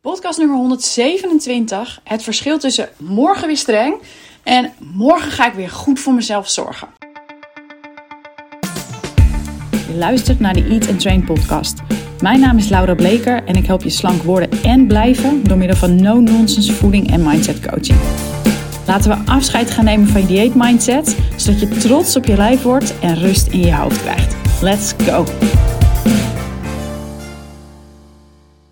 Podcast nummer 127. Het verschil tussen morgen weer streng en morgen ga ik weer goed voor mezelf zorgen. Je luistert naar de Eat and Train podcast. Mijn naam is Laura Bleker en ik help je slank worden en blijven door middel van no-nonsense voeding en mindset coaching. Laten we afscheid gaan nemen van je dieet mindset, zodat je trots op je lijf wordt en rust in je hoofd krijgt. Let's go!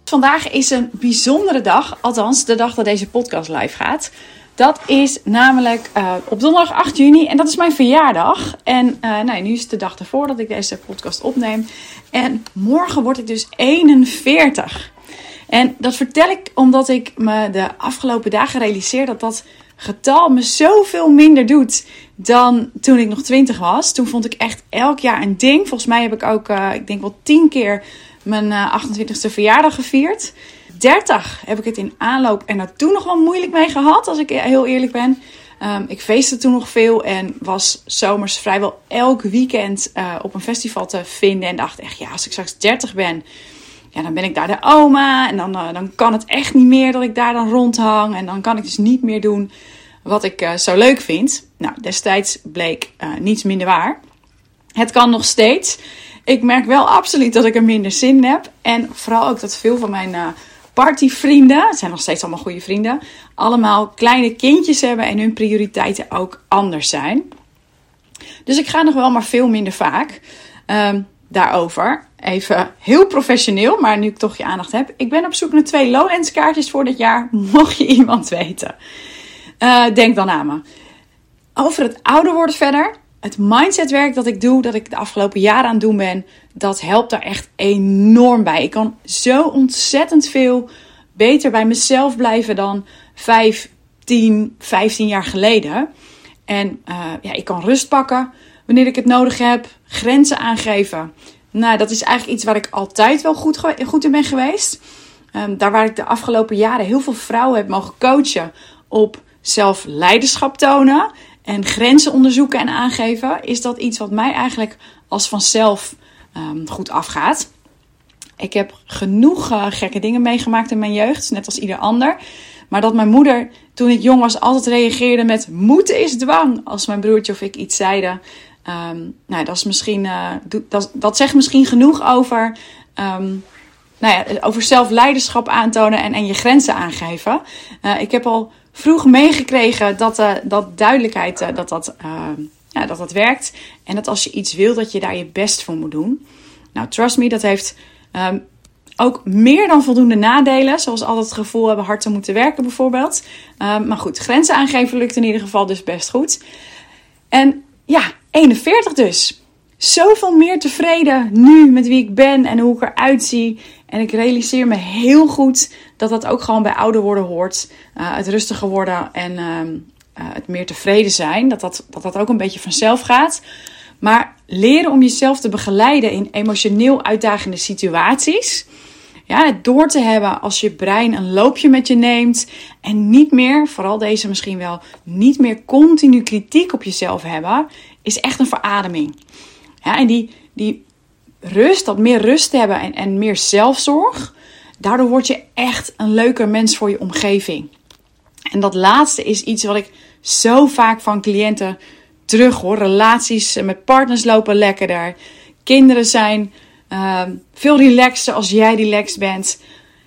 Vandaag is een bijzondere dag, althans de dag dat deze podcast live gaat. Dat is namelijk uh, op donderdag 8 juni en dat is mijn verjaardag. En uh, nou, nu is het de dag ervoor dat ik deze podcast opneem. En morgen word ik dus 41. En dat vertel ik omdat ik me de afgelopen dagen realiseer dat dat getal me zoveel minder doet dan toen ik nog 20 was. Toen vond ik echt elk jaar een ding. Volgens mij heb ik ook, uh, ik denk wel 10 keer mijn 28e verjaardag gevierd. 30 heb ik het in aanloop en naartoe nog wel moeilijk mee gehad, als ik heel eerlijk ben. Um, ik feestte toen nog veel en was zomers vrijwel elk weekend uh, op een festival te vinden. En dacht echt, ja, als ik straks 30 ben, ja, dan ben ik daar de oma. En dan, uh, dan kan het echt niet meer dat ik daar dan rondhang. En dan kan ik dus niet meer doen wat ik zo leuk vind. Nou, destijds bleek niets minder waar. Het kan nog steeds. Ik merk wel absoluut dat ik er minder zin in heb. En vooral ook dat veel van mijn partyvrienden, het zijn nog steeds allemaal goede vrienden, allemaal kleine kindjes hebben en hun prioriteiten ook anders zijn. Dus ik ga nog wel maar veel minder vaak. Um, daarover. Even heel professioneel, maar nu ik toch je aandacht heb. Ik ben op zoek naar twee Lowlands kaartjes voor dit jaar, mocht je iemand weten. Uh, denk dan aan me. Over het ouder worden verder het mindsetwerk dat ik doe, dat ik de afgelopen jaren aan het doen ben, dat helpt daar echt enorm bij. Ik kan zo ontzettend veel beter bij mezelf blijven dan 5, 10, 15 jaar geleden. En uh, ja, ik kan rust pakken wanneer ik het nodig heb, grenzen aangeven. Nou, dat is eigenlijk iets waar ik altijd wel goed, goed in ben geweest. Um, daar waar ik de afgelopen jaren heel veel vrouwen heb mogen coachen op zelf leiderschap tonen en grenzen onderzoeken en aangeven, is dat iets wat mij eigenlijk als vanzelf um, goed afgaat. Ik heb genoeg uh, gekke dingen meegemaakt in mijn jeugd, net als ieder ander. Maar dat mijn moeder, toen ik jong was, altijd reageerde met moeten is dwang. Als mijn broertje of ik iets zeiden. Um, nou, dat, is misschien, uh, dat, zegt misschien genoeg over, um, nou ja, over zelfleiderschap aantonen en, en je grenzen aangeven. Uh, ik heb al vroeg meegekregen dat, uh, dat duidelijkheid uh, dat, dat, ja, dat dat werkt. En dat als je iets wil, dat je daar je best voor moet doen. Nou, trust me, dat heeft um, ook meer dan voldoende nadelen. Zoals altijd het gevoel hebben hard te moeten werken bijvoorbeeld. Um, maar goed, grenzen aangeven lukt in ieder geval dus best goed. En ja, 41 dus. Zoveel meer tevreden nu met wie ik ben en hoe ik eruit zie. En ik realiseer me heel goed dat dat ook gewoon bij ouder worden hoort. Uh, het rustiger worden en uh, uh, het meer tevreden zijn. Dat dat, dat dat ook een beetje vanzelf gaat. Maar leren om jezelf te begeleiden in emotioneel uitdagende situaties. Ja, het door te hebben als je brein een loopje met je neemt. En niet meer, vooral deze misschien wel, niet meer continu kritiek op jezelf hebben. Is echt een verademing. Ja, en die, die rust, dat meer rust hebben en, en meer zelfzorg. Daardoor word je echt een leuker mens voor je omgeving. En dat laatste is iets wat ik zo vaak van cliënten terug hoor. Relaties met partners lopen lekkerder. Kinderen zijn uh, veel relaxter als jij relaxed bent.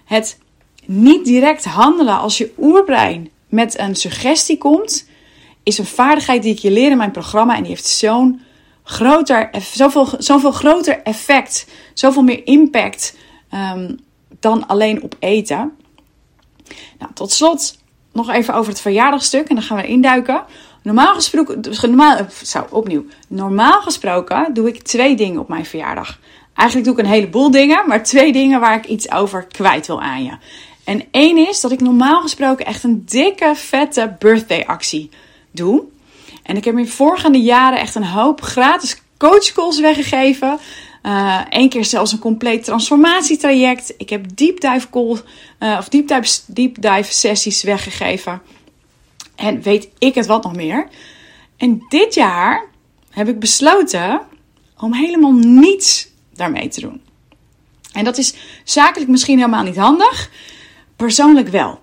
Het niet direct handelen als je oerbrein met een suggestie komt, is een vaardigheid die ik je leer in mijn programma. En die heeft zo'n groter, zoveel, zoveel groter effect, zoveel meer impact um, dan alleen op eten. Nou, tot slot nog even over het verjaardagstuk en dan gaan we induiken. Normaal gesproken, normaal, zo, opnieuw. Normaal gesproken doe ik twee dingen op mijn verjaardag. Eigenlijk doe ik een heleboel dingen, maar twee dingen waar ik iets over kwijt wil aan je. En één is dat ik normaal gesproken echt een dikke, vette birthday actie doe. En ik heb in voorgaande jaren echt een hoop gratis coachcalls weggegeven. Eén keer zelfs een compleet transformatietraject. Ik heb deep dive uh, of deep deep dive sessies weggegeven. En weet ik het wat nog meer. En dit jaar heb ik besloten om helemaal niets daarmee te doen. En dat is zakelijk misschien helemaal niet handig. persoonlijk wel.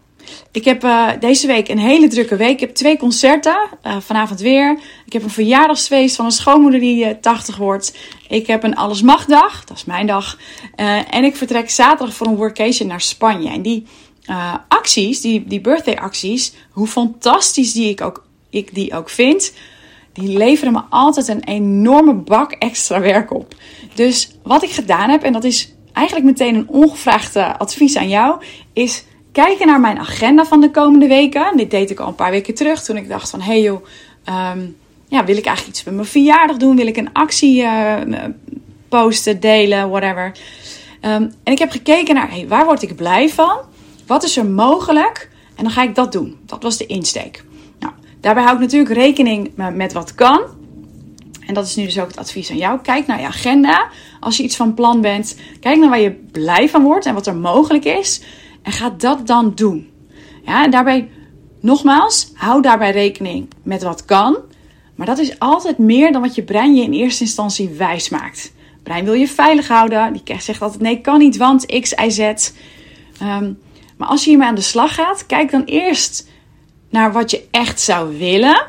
Ik heb uh, deze week een hele drukke week. Ik heb twee concerten. Uh, vanavond weer. Ik heb een verjaardagsfeest van een schoonmoeder die uh, 80 wordt. Ik heb een Allesmagdag. Dat is mijn dag. en ik vertrek zaterdag voor een workation naar Spanje. En die acties, die, die birthday acties, hoe fantastisch die ik, ook, ik die ook vind die leveren me altijd een enorme bak extra werk op. Dus wat ik gedaan heb, en dat is eigenlijk meteen een ongevraagd advies aan jou, is kijken naar mijn agenda van de komende weken. Dit deed ik al een paar weken terug toen ik dacht van, hey joh, um, ja, wil ik eigenlijk iets met mijn verjaardag doen? Wil ik een actie uh, posten, delen, whatever. Um, en ik heb gekeken naar, hey, waar word ik blij van? Wat is er mogelijk? En dan ga ik dat doen. Dat was de insteek. Nou, daarbij hou ik natuurlijk rekening met wat kan. En dat is nu dus ook het advies aan jou. Kijk naar je agenda. Als je iets van plan bent, kijk naar waar je blij van wordt en wat er mogelijk is. En ga dat dan doen. Ja, en daarbij, nogmaals, hou daarbij rekening met wat kan. Maar dat is altijd meer dan wat je brein je in eerste instantie wijs maakt. Brein wil je veilig houden. Die zegt altijd: nee, kan niet, want X, Y, Z. Um, maar als je hiermee aan de slag gaat, kijk dan eerst naar wat je echt zou willen.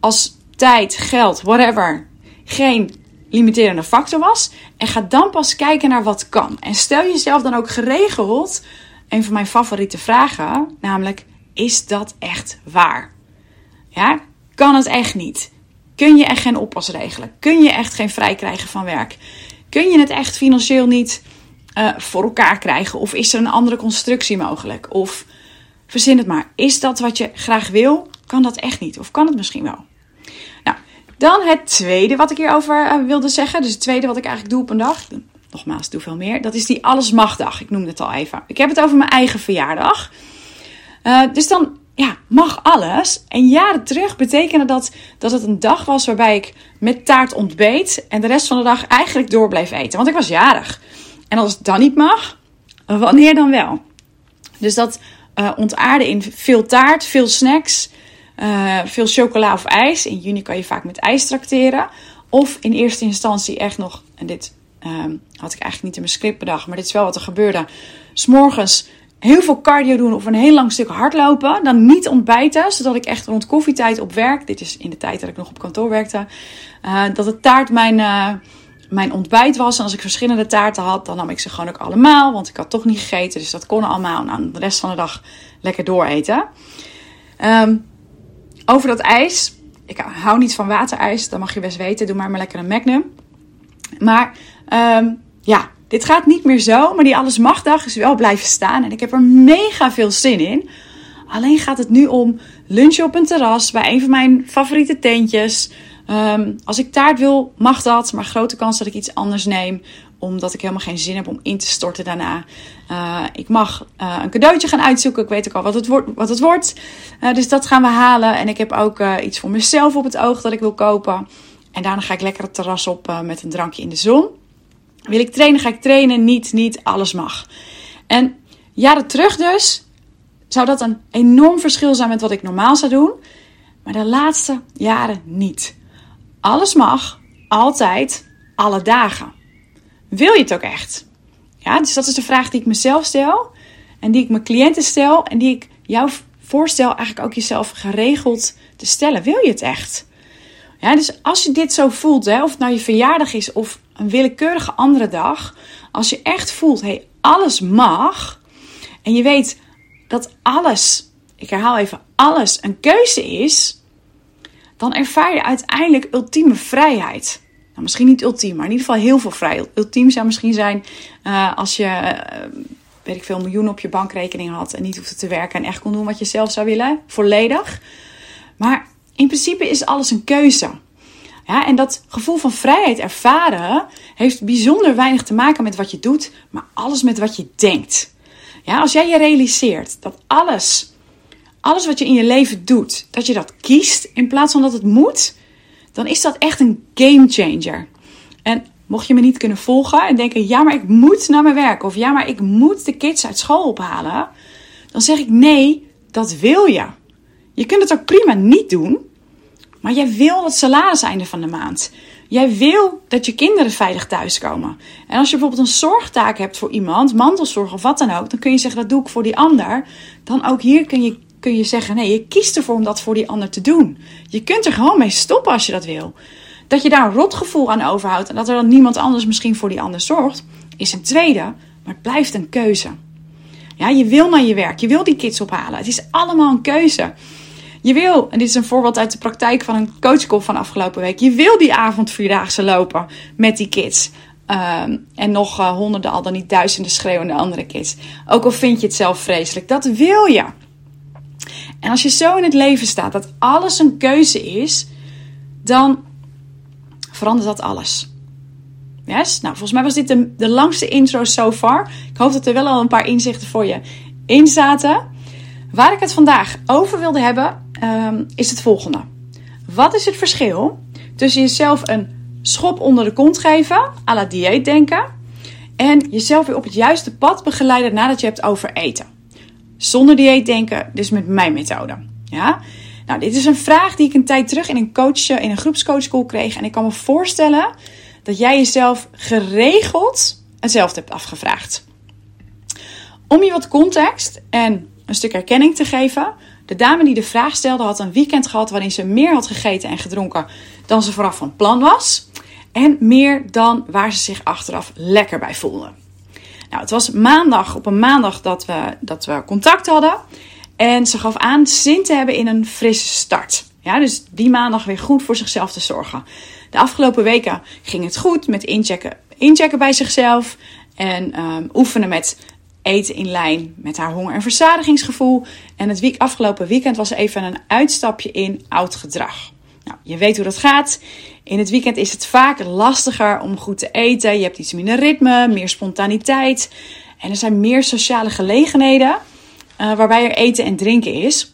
Als tijd, geld, whatever, geen limiterende factor was. En ga dan pas kijken naar wat kan. En stel jezelf dan ook geregeld een van mijn favoriete vragen, namelijk: is dat echt waar? Ja, kan het echt niet? Kun je echt geen oppas regelen? Kun je echt geen vrij krijgen van werk? Kun je het echt financieel niet uh, voor elkaar krijgen? Of is er een andere constructie mogelijk? Of verzin het maar. Is dat wat je graag wil? Kan dat echt niet? Of kan het misschien wel? Nou, dan het tweede wat ik hierover uh, wilde zeggen. Dus het tweede wat ik eigenlijk doe op een dag nogmaals, doe veel meer. Dat is die allesmagdag. Ik noemde het al even. Ik heb het over mijn eigen verjaardag. Uh, dus dan ja, mag alles. En jaren terug betekende dat dat het een dag was waarbij ik met taart ontbeet. En de rest van de dag eigenlijk door bleef eten. Want ik was jarig. En als het dan niet mag, wanneer dan wel? Dus dat uh, ontaarde in veel taart, veel snacks, uh, veel chocola of ijs. In juni kan je vaak met ijs trakteren. Of in eerste instantie echt nog, en dit Um, had ik eigenlijk niet in mijn script bedacht, maar dit is wel wat er gebeurde. S'morgens heel veel cardio doen of een heel lang stuk hardlopen. Dan niet ontbijten, zodat ik echt rond koffietijd op werk. Dit is in de tijd dat ik nog op kantoor werkte. Uh, dat het taart mijn, uh, mijn ontbijt was. En als ik verschillende taarten had, dan nam ik ze gewoon ook allemaal. Want ik had toch niet gegeten, dus dat kon allemaal. Nou, de rest van de dag lekker dooreten. Um, over dat ijs. Ik hou niet van waterijs, dat mag je best weten. Doe maar maar lekker een Magnum. Maar um, ja, dit gaat niet meer zo. Maar die alles magdag is wel blijven staan. En ik heb er mega veel zin in. Alleen gaat het nu om lunchen op een terras bij een van mijn favoriete tentjes. Um, als ik taart wil, mag dat. Maar grote kans dat ik iets anders neem. Omdat ik helemaal geen zin heb om in te storten daarna. Uh, ik mag uh, een cadeautje gaan uitzoeken. Ik weet ook al wat het, wordt. Wat het wordt. Uh, dus dat gaan we halen. En ik heb ook iets voor mezelf op het oog dat ik wil kopen. En daarna ga ik lekker het terras op met een drankje in de zon. Wil ik trainen, ga ik trainen. Niet, niet, alles mag. En jaren terug dus zou dat een enorm verschil zijn met wat ik normaal zou doen. Maar de laatste jaren niet. Alles mag, altijd, alle dagen. Wil je het ook echt? Ja, dus dat is de vraag die ik mezelf stel. En die ik mijn cliënten stel. En die ik jou voorstel eigenlijk ook jezelf geregeld te stellen. Wil je het echt? Ja, dus als je dit zo voelt, hè, of het nou je verjaardag is of een willekeurige andere dag, als je echt voelt, hé, hey, alles mag, en je weet dat alles, ik herhaal even, alles een keuze is, dan ervaar je uiteindelijk ultieme vrijheid. Nou, misschien niet ultiem, maar in ieder geval heel veel vrijheid. Ultiem zou misschien zijn uh, als je, uh, weet ik veel, miljoenen op je bankrekening had en niet hoefde te werken en echt kon doen wat je zelf zou willen, volledig. Maar in principe is alles een keuze. Ja, en dat gevoel van vrijheid ervaren heeft bijzonder weinig te maken met wat je doet, maar alles met wat je denkt. Ja, als jij je realiseert dat alles, alles wat je in je leven doet, dat je dat kiest in plaats van dat het moet, dan is dat echt een game changer. En mocht je me niet kunnen volgen en denken, ja, maar ik moet naar mijn werk of ja, maar ik moet de kids uit school ophalen, dan zeg ik nee, dat wil je. Je kunt het ook prima niet doen, maar jij wil het salaris einde van de maand. Jij wil dat je kinderen veilig thuiskomen. En als je bijvoorbeeld een zorgtaak hebt voor iemand, mantelzorg of wat dan ook, dan kun je zeggen dat doe ik voor die ander. Dan ook hier kun je, kun je zeggen nee, je kiest ervoor om dat voor die ander te doen. Je kunt er gewoon mee stoppen als je dat wil. Dat je daar een rotgevoel aan overhoudt en dat er dan niemand anders misschien voor die ander zorgt, is een tweede, maar het blijft een keuze. Ja, je wil naar je werk, je wil die kids ophalen. Het is allemaal een keuze. Je wil, en dit is een voorbeeld uit de praktijk van een coachcall van afgelopen week. Je wil die avond vierdaagse lopen met die kids. Ehm, en nog uh, honderden, al dan niet duizenden schreeuwende andere kids. Ook al vind je het zelf vreselijk, dat wil je. En als je zo in het leven staat dat alles een keuze is, dan verandert dat alles. Yes? Nou, volgens mij was dit de, de langste intro so far. Ik hoop dat er wel al een paar inzichten voor je in zaten. Waar ik het vandaag over wilde hebben, um, is het volgende. Wat is het verschil tussen jezelf een schop onder de kont geven, à la dieet denken, en jezelf weer op het juiste pad begeleiden nadat je hebt over eten? Zonder dieet denken, dus met mijn methode. Ja? Nou, dit is een vraag die ik een tijd terug in een, coach, in een groepscoachschool kreeg. En ik kan me voorstellen dat jij jezelf geregeld hetzelfde hebt afgevraagd. Om je wat context en een stuk erkenning te geven. De dame die de vraag stelde had een weekend gehad waarin ze meer had gegeten en gedronken dan ze vooraf van plan was. En meer dan waar ze zich achteraf lekker bij voelde. Nou, het was maandag, op een maandag dat we, dat we contact hadden. En ze gaf aan zin te hebben in een frisse start. Ja, dus die maandag weer goed voor zichzelf te zorgen. De afgelopen weken ging het goed met inchecken, inchecken bij zichzelf. En um, oefenen met eten in lijn met haar honger- en verzadigingsgevoel. En het week, afgelopen weekend was even een uitstapje in oud gedrag. Nou, je weet hoe dat gaat. In het weekend is het vaak lastiger om goed te eten. Je hebt iets minder ritme, meer spontaniteit. En er zijn meer sociale gelegenheden uh, waarbij er eten en drinken is.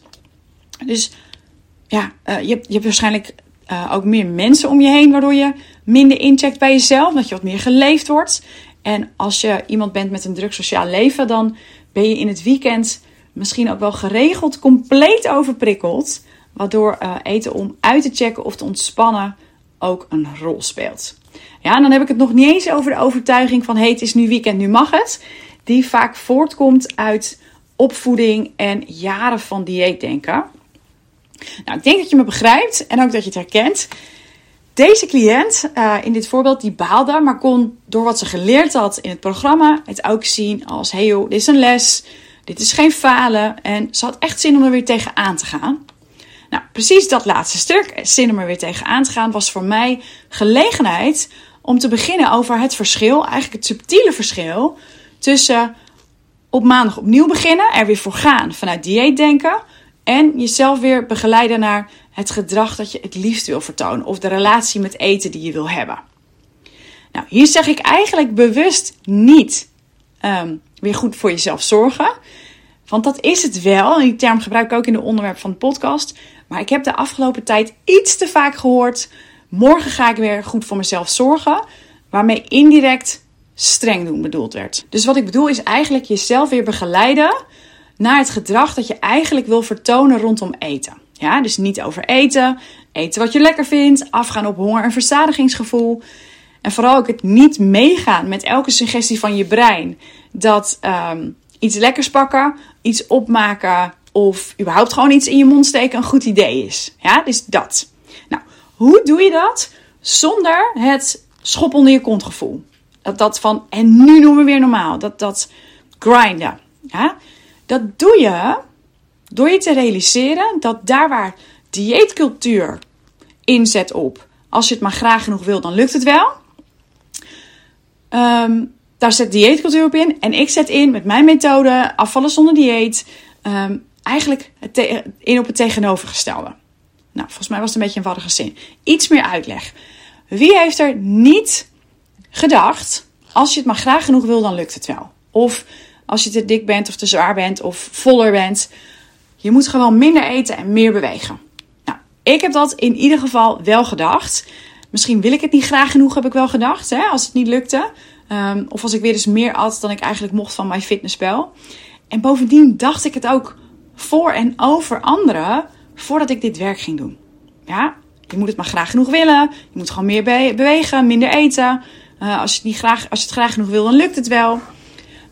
Dus ja, uh, je, hebt, je hebt waarschijnlijk uh, ook meer mensen om je heen, waardoor je minder incheckt bij jezelf, dat je wat meer geleefd wordt. En als je iemand bent met een druk sociaal leven, dan ben je in het weekend misschien ook wel geregeld compleet overprikkeld. Waardoor uh, eten om uit te checken of te ontspannen ook een rol speelt. Ja, en dan heb ik het nog niet eens over de overtuiging van hey, het is nu weekend, nu mag het. Die vaak voortkomt uit opvoeding en jaren van dieetdenken. Nou, ik denk dat je me begrijpt en ook dat je het herkent. Deze cliënt uh, in dit voorbeeld die baalde, maar kon door wat ze geleerd had in het programma het ook zien als: hey dit is een les, dit is geen falen. En ze had echt zin om er weer tegenaan te gaan. Nou, precies dat laatste stuk, zin om er weer tegenaan te gaan, was voor mij gelegenheid om te beginnen over het verschil, eigenlijk het subtiele verschil tussen op maandag opnieuw beginnen, er weer voor gaan vanuit dieet denken en jezelf weer begeleiden naar het gedrag dat je het liefst wil vertonen. Of de relatie met eten die je wil hebben. Nou, hier zeg ik eigenlijk bewust niet um, weer goed voor jezelf zorgen. Want dat is het wel. En die term gebruik ik ook in de onderwerp van de podcast. Maar ik heb de afgelopen tijd iets te vaak gehoord. Morgen ga ik weer goed voor mezelf zorgen. Waarmee indirect streng doen bedoeld werd. Dus wat ik bedoel is eigenlijk jezelf weer begeleiden naar het gedrag dat je eigenlijk wil vertonen rondom eten. Ja, dus niet over eten, eten wat je lekker vindt, afgaan op honger- en verzadigingsgevoel. En vooral ook het niet meegaan met elke suggestie van je brein dat um, iets lekkers pakken, iets opmaken of überhaupt gewoon iets in je mond steken een goed idee is. Ja, dus dat. Nou, hoe doe je dat zonder het schop onder je kont gevoel? Dat, dat van, en nu noemen we weer normaal. Dat, dat grinden. Ja? Dat doe je door je te realiseren dat daar waar dieetcultuur inzet op, als je het maar graag genoeg wil, dan lukt het wel. Um, daar zet dieetcultuur op in. En ik zet in met mijn methode, afvallen zonder dieet, um, eigenlijk in op het tegenovergestelde. Nou, volgens mij was het een beetje een warrige zin. Iets meer uitleg. Wie heeft er niet gedacht, als je het maar graag genoeg wil, dan lukt het wel? Of als je te dik bent of te zwaar bent of voller bent. Je moet gewoon minder eten en meer bewegen. Nou, ik heb dat in ieder geval wel gedacht. Misschien wil ik het niet graag genoeg, heb ik wel gedacht, hè, als het niet lukte. Um, of als ik weer eens meer at dan ik eigenlijk mocht van mijn fitnesspel. En bovendien dacht ik het ook voor en over anderen voordat ik dit werk ging doen. Ja, je moet het maar graag genoeg willen. Je moet gewoon meer bewegen, minder eten. Uh, als, je het niet graag, als je het graag genoeg wil, dan lukt het wel.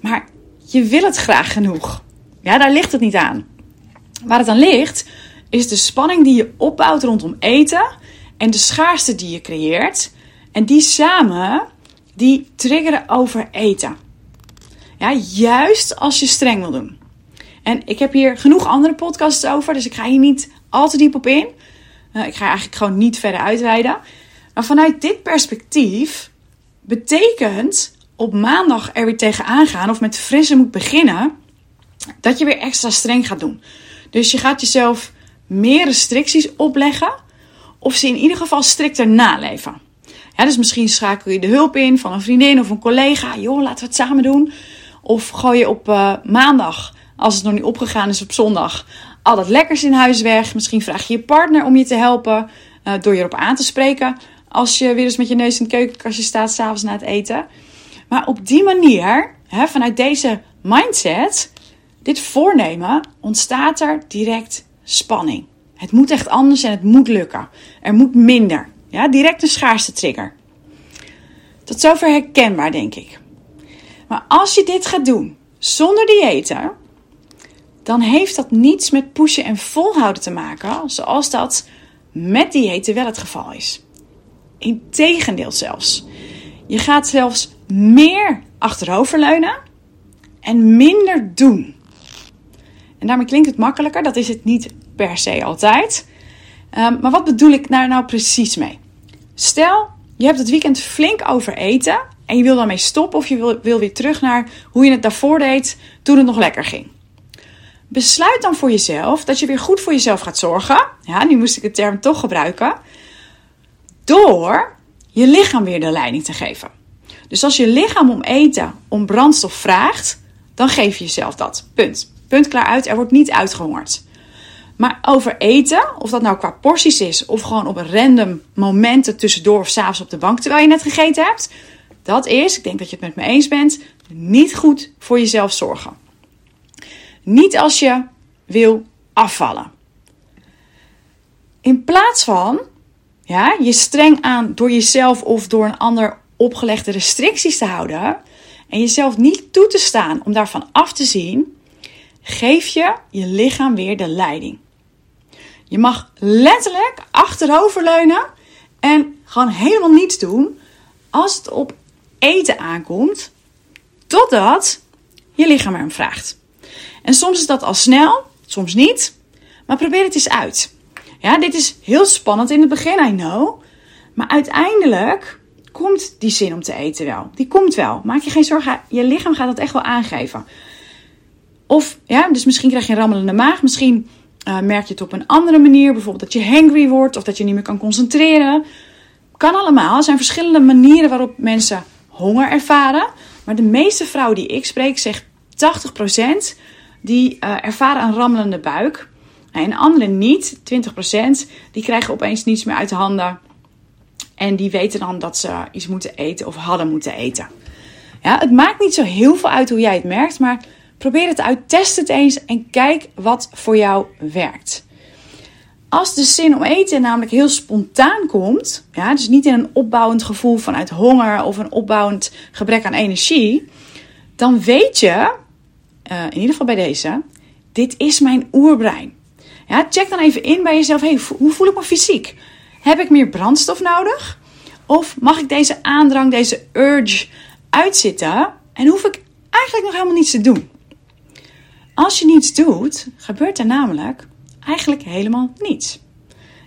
Maar je wil het graag genoeg. Ja, daar ligt het niet aan. Waar het aan ligt, is de spanning die je opbouwt rondom eten en de schaarste die je creëert. En die samen, die triggeren over eten. Ja, juist als je streng wil doen. En ik heb hier genoeg andere podcasts over, dus ik ga hier niet al te diep op in. Uh, ik ga eigenlijk gewoon niet verder uitweiden. Maar vanuit dit perspectief betekent op maandag er weer tegenaan gaan of met frisse moet beginnen, dat je weer extra streng gaat doen. Dus je gaat jezelf meer restricties opleggen of ze in ieder geval strikter naleven. Ja, dus misschien schakel je de hulp in van een vriendin of een collega. Joh, laten we het samen doen. Of gooi je op uh, maandag, als het nog niet opgegaan is op zondag, al dat lekkers in huis weg. Misschien vraag je je partner om je te helpen uh, door je erop aan te spreken. Als je weer eens met je neus in het keukenkastje staat s'avonds na het eten. Maar op die manier, hè, vanuit deze mindset, dit voornemen, ontstaat er direct spanning. Het moet echt anders en het moet lukken. Er moet minder. Ja, direct een schaarste trigger. Tot zover herkenbaar, denk ik. Maar als je dit gaat doen zonder diëten, dan heeft dat niets met pushen en volhouden te maken, zoals dat met diëten wel het geval is. Integendeel zelfs. Je gaat zelfs meer achteroverleunen en minder doen. En daarmee klinkt het makkelijker, dat is het niet per se altijd. Um, maar wat bedoel ik daar nou precies mee? Stel, je hebt het weekend flink overeten en je wil daarmee stoppen of je wil, wil weer terug naar hoe je het daarvoor deed toen het nog lekker ging. Besluit dan voor jezelf dat je weer goed voor jezelf gaat zorgen. Ja, nu moest ik de term toch gebruiken. Door je lichaam weer de leiding te geven. Dus als je lichaam om eten, om brandstof vraagt, dan geef je jezelf dat. Punt. Punt klaar uit. Er wordt niet uitgehongerd. Maar over eten, of dat nou qua porties is of gewoon op random momenten tussendoor of s'avonds op de bank terwijl je net gegeten hebt, dat is, ik denk dat je het met me eens bent, niet goed voor jezelf zorgen. Niet als je wil afvallen. In plaats van ja, je streng aan door jezelf of door een ander opgelegde restricties te houden en jezelf niet toe te staan om daarvan af te zien, geef je je lichaam weer de leiding. Je mag letterlijk achteroverleunen en gewoon helemaal niets doen als het op eten aankomt, totdat je lichaam erom vraagt. En soms is dat al snel, soms niet, maar probeer het eens uit. Ja, dit is heel spannend in het begin, I know. Maar uiteindelijk komt die zin om te eten wel. Die komt wel. Maak je geen zorgen, je lichaam gaat dat echt wel aangeven. Of, ja, dus misschien krijg je een rammelende maag. Misschien uh, merk je het op een andere manier. Bijvoorbeeld dat je hangry wordt of dat je niet meer kan concentreren. Kan allemaal. Er zijn verschillende manieren waarop mensen honger ervaren. Maar de meeste vrouwen die ik spreek, zegt 80%, die uh, ervaren een rammelende buik. En anderen niet, 20%, die krijgen opeens niets meer uit de handen. En die weten dan dat ze iets moeten eten of hadden moeten eten. Ja, het maakt niet zo heel veel uit hoe jij het merkt, maar Probeer het uit, test het eens en kijk wat voor jou werkt. Als de zin om eten namelijk heel spontaan komt, ja, dus niet in een opbouwend gevoel vanuit honger of een opbouwend gebrek aan energie, dan weet je, uh, in ieder geval bij deze, dit is mijn oerbrein. Ja, check dan even in bij jezelf, hey, hoe voel ik me fysiek? Heb ik meer brandstof nodig? Of mag ik deze aandrang, deze urge uitzitten en hoef ik eigenlijk nog helemaal niets te doen? Als je niets doet, gebeurt er namelijk eigenlijk helemaal niets.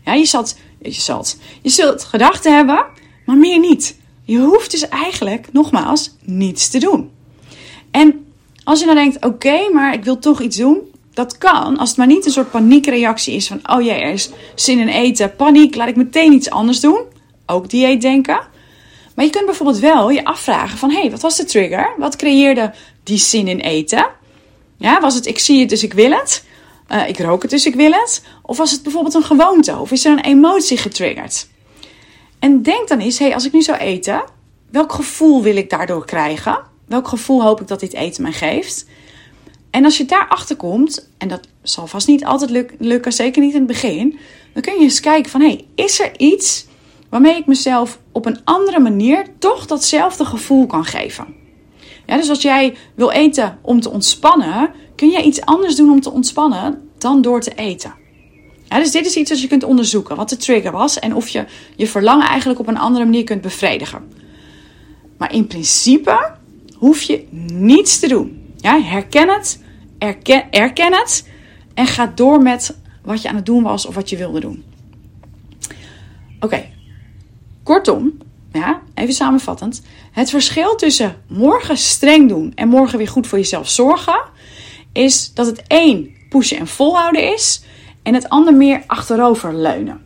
Ja, je, zult, je, zult, je zult gedachten hebben, maar meer niet. Je hoeft dus eigenlijk, nogmaals, niets te doen. En als je dan denkt, oké, maar ik wil toch iets doen. Dat kan, als het maar niet een soort paniekreactie is van, oh jee, er is zin in eten, paniek, laat ik meteen iets anders doen. Ook dieet denken. Maar je kunt bijvoorbeeld wel je afvragen van, hé, hey, wat was de trigger? Wat creëerde die zin in eten? Ja, was het ik zie het dus ik wil het? Uh, ik rook het dus ik wil het? Of was het bijvoorbeeld een gewoonte? Of is er een emotie getriggerd? En denk dan eens, hey, als ik nu zou eten, welk gevoel wil ik daardoor krijgen? Welk gevoel hoop ik dat dit eten mij geeft? En als je daarachter komt, en dat zal vast niet altijd lukken, zeker niet in het begin, dan kun je eens kijken van, hé, hey, is er iets waarmee ik mezelf op een andere manier toch datzelfde gevoel kan geven? Ja, dus als jij wil eten om te ontspannen, kun je iets anders doen om te ontspannen dan door te eten. Dus dit is iets dat je kunt onderzoeken, wat de trigger was en of je je verlangen eigenlijk op een andere manier kunt bevredigen. Maar in principe hoef je niets te doen. Ja, herken het, erken, het en ga door met wat je aan het doen was of wat je wilde doen. Oké, kortom, ja, even samenvattend. Het verschil tussen morgen streng doen en morgen weer goed voor jezelf zorgen, is dat het één pushen en volhouden is en het ander meer achterover leunen.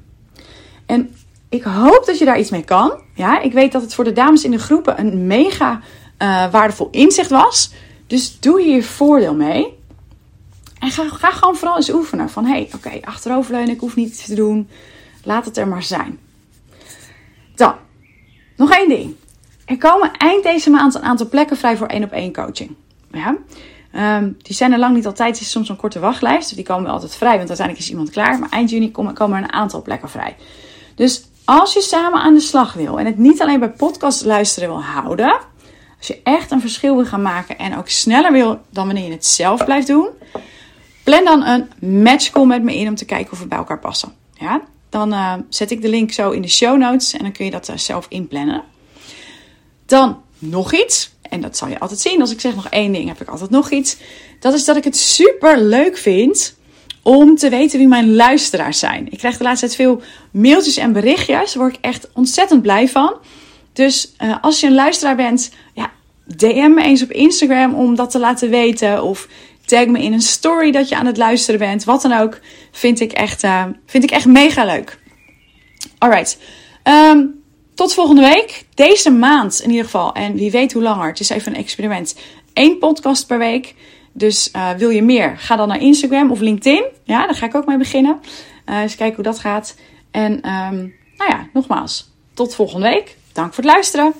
En ik hoop dat je daar iets mee kan. Ja, ik weet dat het voor de dames in de groepen een mega uh, waardevol inzicht was. Dus doe hier voordeel mee. En ga, gewoon vooral eens oefenen. Van hé, hey, oké, achteroverleunen, ik hoef niet te doen. Laat het er maar zijn. Dan, nog één ding. Er komen eind deze maand een aantal plekken vrij voor één op één coaching. Ja? Um, die zijn er lang niet altijd. Het is soms een korte wachtlijst. Dus die komen wel altijd vrij, want uiteindelijk is iemand klaar. Maar eind juni komen, komen er een aantal plekken vrij. Dus als je samen aan de slag wil en het niet alleen bij podcast luisteren wil houden. Als je echt een verschil wil gaan maken en ook sneller wil dan wanneer je het zelf blijft doen. Plan dan een matchcall met me in om te kijken of we bij elkaar passen. Ja? Dan uh, zet ik de link zo in de show notes en dan kun je dat uh, zelf inplannen. Dan nog iets. En dat zal je altijd zien. Als ik zeg nog één ding, heb ik altijd nog iets. Dat is dat ik het super leuk vind om te weten wie mijn luisteraars zijn. Ik krijg de laatste tijd veel mailtjes en berichtjes. Daar ik echt ontzettend blij van. Dus uh, als je een luisteraar bent, ja, DM me eens op Instagram om dat te laten weten. Of tag me in een story dat je aan het luisteren bent. Wat dan ook. Vind ik echt, uh, vind ik echt mega leuk. Alright. Um, tot volgende week. Deze maand in ieder geval. En wie weet hoe langer. Het is even een experiment. Eén podcast per week. Dus uh, wil je meer? Ga dan naar Instagram of LinkedIn. Ja, daar ga ik ook mee beginnen. Uh, eens kijken hoe dat gaat. En um, nou ja, nogmaals. Tot volgende week. Dank voor het luisteren.